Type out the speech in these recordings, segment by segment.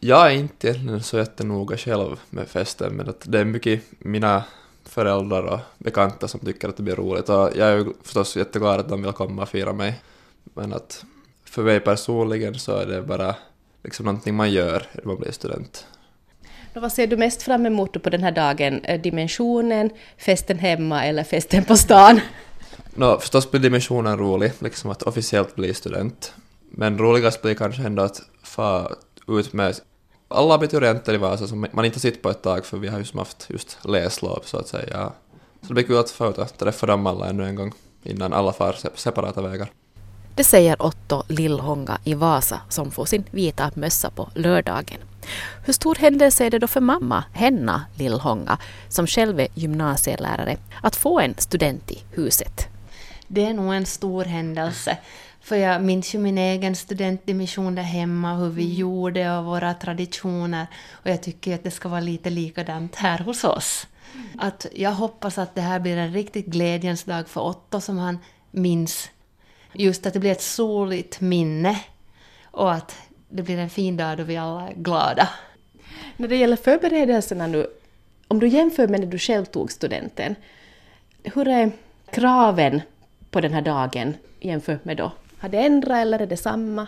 Jag är inte egentligen så jättenoga själv med festen, men att det är mycket mina föräldrar och bekanta som tycker att det blir roligt och jag är ju förstås jätteglad att de vill komma och fira mig. Men att för mig personligen så är det bara liksom någonting man gör när man blir student. Och vad ser du mest fram emot på den här dagen? Eh, dimensionen, festen hemma eller festen på stan? No, förstås blir dimensionen rolig, liksom att officiellt bli student. Men roligast blir kanske ändå att få ut med alla abiturienter i Vasa som man inte sett på ett tag för vi har ju som haft just läslov så att säga. Så det blir kul att få ut att träffa dem alla ännu en gång innan alla far separata vägar. Det säger Otto Lillhonga i Vasa som får sin vita mössa på lördagen. Hur stor händelse är det då för mamma, Henna Lillhonga, som själv är gymnasielärare, att få en student i huset? Det är nog en stor händelse. För jag minns ju min egen studentdimission där hemma, hur vi mm. gjorde och våra traditioner. Och jag tycker att det ska vara lite likadant här hos oss. Mm. Att jag hoppas att det här blir en riktigt glädjens dag för Otto som han minns. Just att det blir ett soligt minne och att det blir en fin dag då vi alla är glada. När det gäller förberedelserna nu, om du jämför med när du själv tog studenten, hur är kraven på den här dagen jämfört med då? Har det ändrat eller är det samma?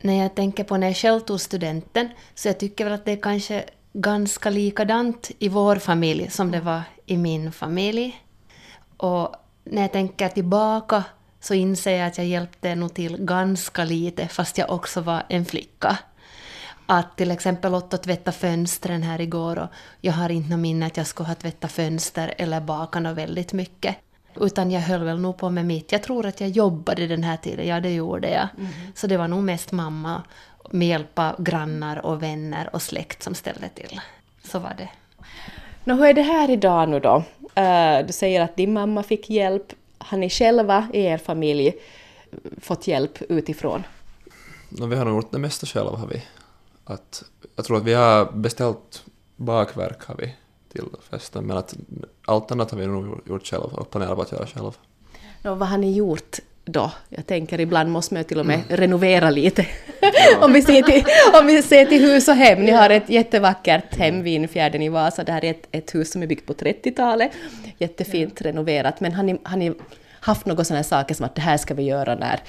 När jag tänker på när jag själv tog studenten, så jag tycker väl att det är kanske ganska likadant i vår familj som det var i min familj. Och när jag tänker tillbaka så inser jag att jag hjälpte nog till ganska lite fast jag också var en flicka. Att till exempel Otto tvätta fönstren här igår och jag har inte något minne att jag skulle ha tvättat fönster eller bakat väldigt mycket. Utan jag höll väl nog på med mitt. Jag tror att jag jobbade den här tiden, ja det gjorde jag. Mm. Så det var nog mest mamma med hjälp av grannar och vänner och släkt som ställde till. Så var det. Nå, hur är det här idag nu då? Uh, du säger att din mamma fick hjälp. Har ni själva i er familj fått hjälp utifrån? No, vi har nog gjort det mesta själva. Har vi. Att, jag tror att vi har beställt bakverk har vi till festen, men att allt annat har vi nog gjort själv och planerat på att göra själv. Och vad har ni gjort då? Jag tänker ibland måste man ju till och med mm. renovera lite. Ja. om, vi ser till, om vi ser till hus och hem. Ni har ett jättevackert hem vid Infjärden i Vasa. Det här är ett, ett hus som är byggt på 30-talet. Jättefint renoverat. Men har ni, har ni haft några sådana saker som att det här ska vi göra när,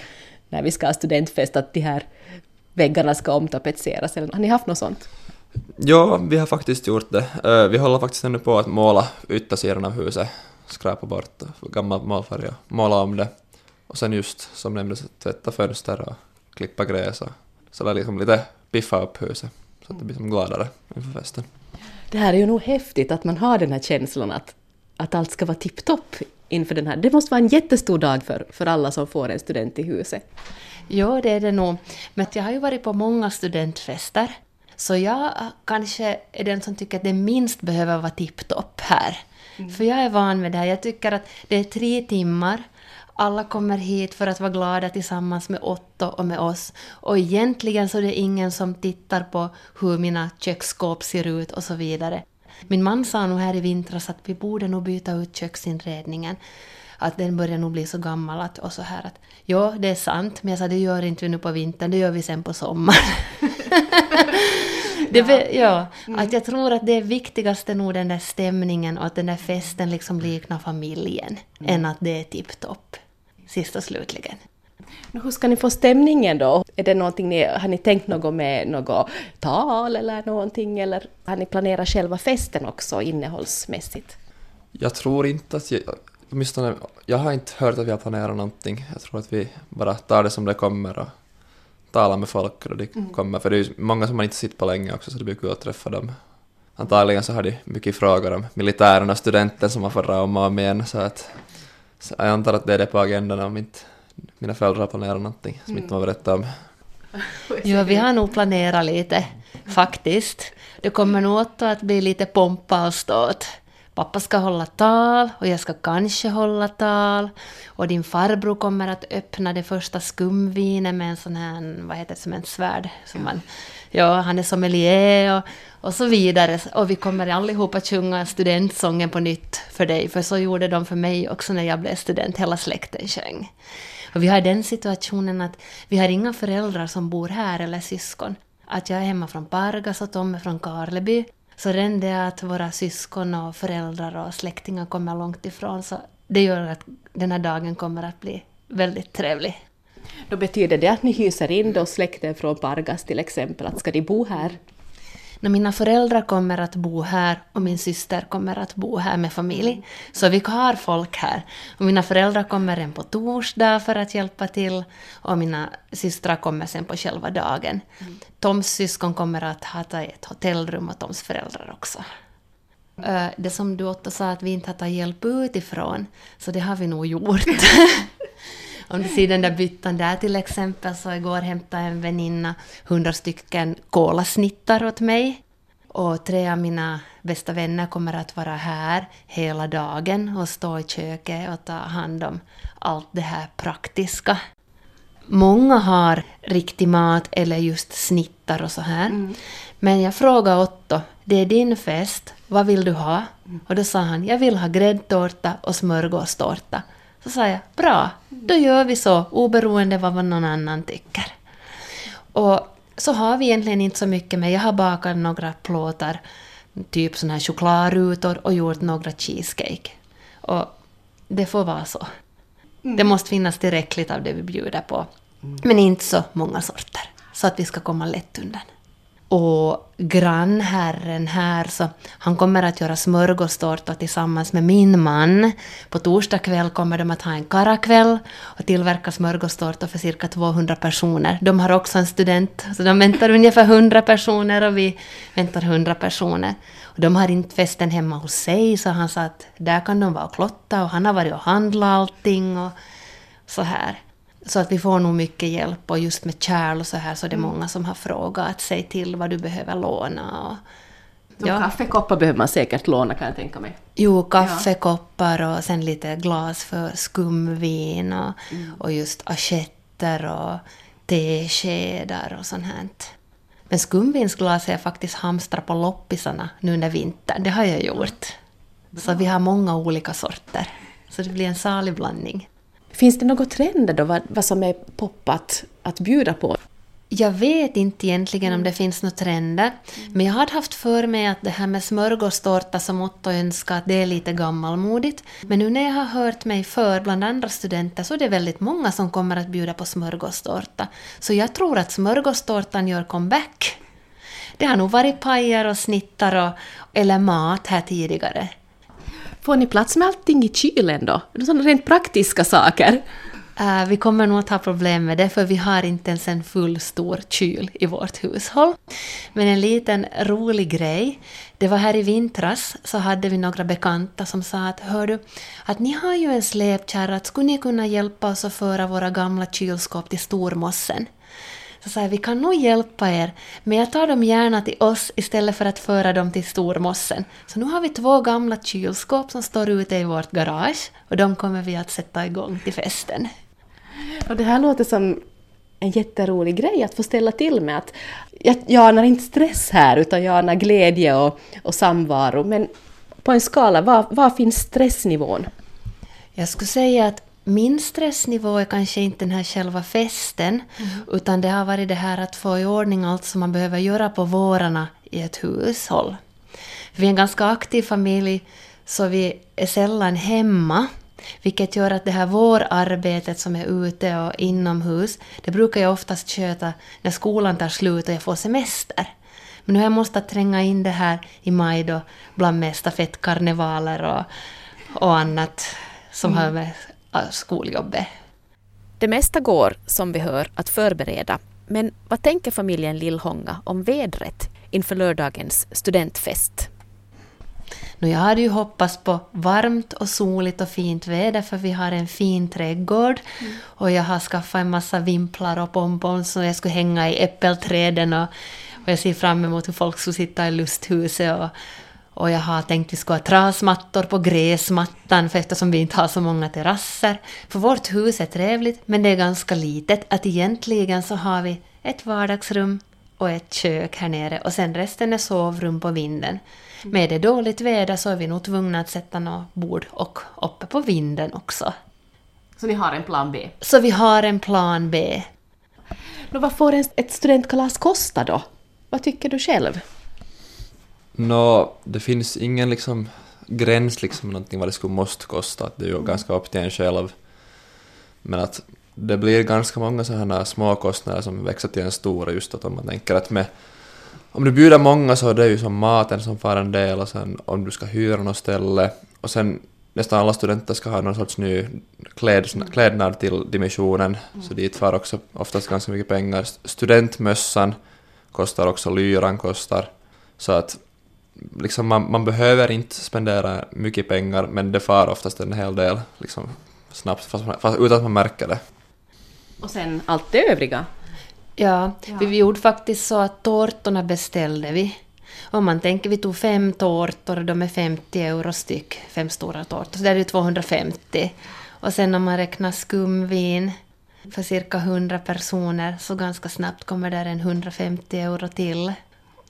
när vi ska ha studentfest, att de här väggarna ska omtapetseras? Eller, har ni haft något sånt? Ja, vi har faktiskt gjort det. Eh, vi håller faktiskt ännu på att måla yttersidan av huset, skräpa bort gammal målfärg och måla om det. Och sen just, som nämndes, tvätta fönster och klippa gräs och sådär liksom lite piffa upp huset så att det blir som gladare inför festen. Det här är ju nog häftigt att man har den här känslan att, att allt ska vara tipptopp inför den här. Det måste vara en jättestor dag för, för alla som får en student i huset. Ja, det är det nog. Men jag har ju varit på många studentfester så jag kanske är den som tycker att det minst behöver vara tipptopp här. Mm. För jag är van med det här. Jag tycker att det är tre timmar. Alla kommer hit för att vara glada tillsammans med Otto och med oss. Och egentligen så är det ingen som tittar på hur mina köksskåp ser ut och så vidare. Min man sa nog här i vintras att vi borde nog byta ut köksinredningen. Att den börjar nog bli så gammal att, och så här att ja, det är sant, men jag sa det gör inte vi nu på vintern, det gör vi sen på sommaren. det, ja. ja mm. att jag tror att det är viktigaste nog den där stämningen och att den där festen liksom liknar familjen, mm. än att det är tipptopp, sist och slutligen. Hur ska ni få stämningen då? Är det någonting ni, har ni tänkt något med något tal eller någonting, eller har ni planerat själva festen också innehållsmässigt? Jag tror inte att jag, åtminstone, jag har inte hört att vi har planerat någonting. Jag tror att vi bara tar det som det kommer och tala med folk och de mm. kommer, för det är ju många som man inte sett på länge också så det blir kul att träffa dem. Antagligen så har de mycket frågor om militären och studenten som man får om och om igen så att så jag antar att det är det på agendan om inte mina föräldrar planerar någonting som mm. inte man berättar om. Jo, vi har nog planerat lite faktiskt. Det kommer nog att bli lite pompa och ståt. Pappa ska hålla tal och jag ska kanske hålla tal. Och din farbror kommer att öppna det första skumvinet med en sån här, vad heter det, som en svärd. Som man, ja, han är sommelier och, och så vidare. Och vi kommer allihopa att sjunga studentsången på nytt för dig, för så gjorde de för mig också när jag blev student, hela släkten sjöng. Och vi har den situationen att vi har inga föräldrar som bor här eller syskon. att jag är hemma från Pargas och Tom är från Karleby. Så redan det att våra syskon och föräldrar och släktingar kommer långt ifrån så det gör att den här dagen kommer att bli väldigt trevlig. Då betyder det att ni hyser in då släkten från Pargas till exempel, att ska de bo här? När mina föräldrar kommer att bo här och min syster kommer att bo här med familj. Så vi har folk här. Och mina föräldrar kommer en på torsdag för att hjälpa till och mina systrar kommer sen på själva dagen. Mm. Toms syskon kommer att ha ett hotellrum och Toms föräldrar också. Det som du Otto sa att vi inte har tagit hjälp utifrån, så det har vi nog gjort. Om du ser den där byttan där till exempel, så igår hämtade en väninna hundra stycken kolasnittar åt mig. Och tre av mina bästa vänner kommer att vara här hela dagen och stå i köket och ta hand om allt det här praktiska. Många har riktig mat eller just snittar och så här. Mm. Men jag frågade Otto, det är din fest, vad vill du ha? Mm. Och då sa han, jag vill ha gräddtårta och smörgåstårta. Så sa jag, bra, då gör vi så, oberoende vad någon annan tycker. Och så har vi egentligen inte så mycket med, jag har bakat några plåtar, typ såna här chokladrutor och gjort några cheesecake. Och det får vara så. Mm. Det måste finnas tillräckligt av det vi bjuder på. Mm. Men inte så många sorter, så att vi ska komma lätt undan. Och grannherren här, så han kommer att göra smörgåstårta tillsammans med min man. På torsdag kväll kommer de att ha en karakväll och tillverka smörgåstårta för cirka 200 personer. De har också en student, så de väntar ungefär 100 personer och vi väntar 100 personer. Och de har inte festen hemma hos sig, så han sa att där kan de vara och klotta och han har varit och handlat allting och så här. Så att vi får nog mycket hjälp och just med kärl och så här så är det mm. många som har frågat sig till vad du behöver låna. Och, ja. Kaffekoppar behöver man säkert låna kan jag tänka mig. Jo, kaffekoppar och sen lite glas för skumvin och, mm. och just assietter och teskedar och sånt här. Men skumvinsglas har jag faktiskt hamstrat på loppisarna nu under vintern. Det har jag gjort. Så vi har många olika sorter. Så det blir en salig blandning. Finns det några trender då, vad, vad som är poppat att bjuda på? Jag vet inte egentligen om det finns några trender, men jag hade haft för mig att det här med smörgåstårta som Otto önskar, det är lite gammalmodigt. Men nu när jag har hört mig för bland andra studenter så är det väldigt många som kommer att bjuda på smörgåstårta. Så jag tror att smörgåstårtan gör comeback. Det har nog varit pajer och snittar och, eller mat här tidigare. Får ni plats med allting i kylen då? Sådana rent praktiska saker? Uh, vi kommer nog att ha problem med det, för vi har inte ens en full stor kyl i vårt hushåll. Men en liten rolig grej, det var här i vintras så hade vi några bekanta som sa att hör du, att ni har ju en släpkärra, skulle ni kunna hjälpa oss att föra våra gamla kylskåp till stormossen? Så sa jag, vi kan nog hjälpa er, men jag tar dem gärna till oss istället för att föra dem till stormossen. Så nu har vi två gamla kylskåp som står ute i vårt garage och de kommer vi att sätta igång till festen. Och det här låter som en jätterolig grej att få ställa till med. Att jag, jag anar inte stress här, utan jag anar glädje och, och samvaro. Men på en skala, var, var finns stressnivån? Jag skulle säga att min stressnivå är kanske inte den här själva festen, mm. utan det har varit det här att få i ordning allt som man behöver göra på vårarna i ett hushåll. Vi är en ganska aktiv familj, så vi är sällan hemma. Vilket gör att det här vårarbetet som är ute och inomhus, det brukar jag oftast sköta när skolan tar slut och jag får semester. Men nu har jag måste tränga in det här i maj då, bland med stafettkarnevaler och, och annat som mm. har med skoljobbet. Det mesta går, som vi hör, att förbereda. Men vad tänker familjen Lillhånga om vädret inför lördagens studentfest? jag hade ju hoppats på varmt och soligt och fint väder för vi har en fin trädgård mm. och jag har skaffat en massa vimplar och pompons som jag skulle hänga i äppelträden och, och jag ser fram emot hur folk skulle sitta i lusthuset och, och jag har tänkt att vi ska ha trasmattor på gräsmattan för eftersom vi inte har så många terrasser. För vårt hus är trevligt men det är ganska litet. Att egentligen så har vi ett vardagsrum och ett kök här nere och sen resten är sovrum på vinden. Med det dåligt väder så är vi nog tvungna att sätta något bord och uppe på vinden också. Så ni har en plan B? Så vi har en plan B. Nå, vad får ett studentkalas kosta då? Vad tycker du själv? Nå, det finns ingen liksom gräns liksom någonting vad det skulle måste kosta, det är ju ganska upp till en själv. Men att det blir ganska många sådana här små kostnader som växer till en stor just att om man tänker att med om du bjuder många så är det ju som maten som får en del och sen om du ska hyra något ställe och sen nästan alla studenter ska ha någon sorts ny kläd, klädnad till dimensionen så dit far också oftast ganska mycket pengar. Studentmössan kostar också, lyran kostar så att liksom man, man behöver inte spendera mycket pengar men det far oftast en hel del liksom snabbt fast, fast utan att man märker det. Och sen allt det övriga? Ja, vi gjorde faktiskt så att tårtorna beställde vi. Om man tänker, vi tog fem tårtor och de är 50 euro styck, fem stora tårtor, så det är ju 250. Och sen om man räknar skumvin för cirka 100 personer så ganska snabbt kommer där en 150 euro till.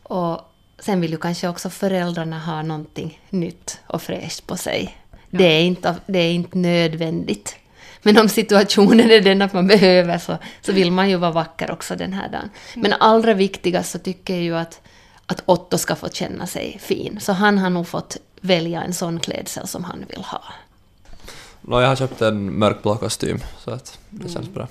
Och sen vill ju kanske också föräldrarna ha någonting nytt och fräscht på sig. Det, är inte, det är inte nödvändigt. Men om situationen är den att man behöver så, så vill man ju vara vacker också den här dagen. Men allra viktigast så tycker jag ju att, att Otto ska få känna sig fin. Så han har nog fått välja en sån klädsel som han vill ha. No, jag har köpt en mörkblå kostym så att det känns bra.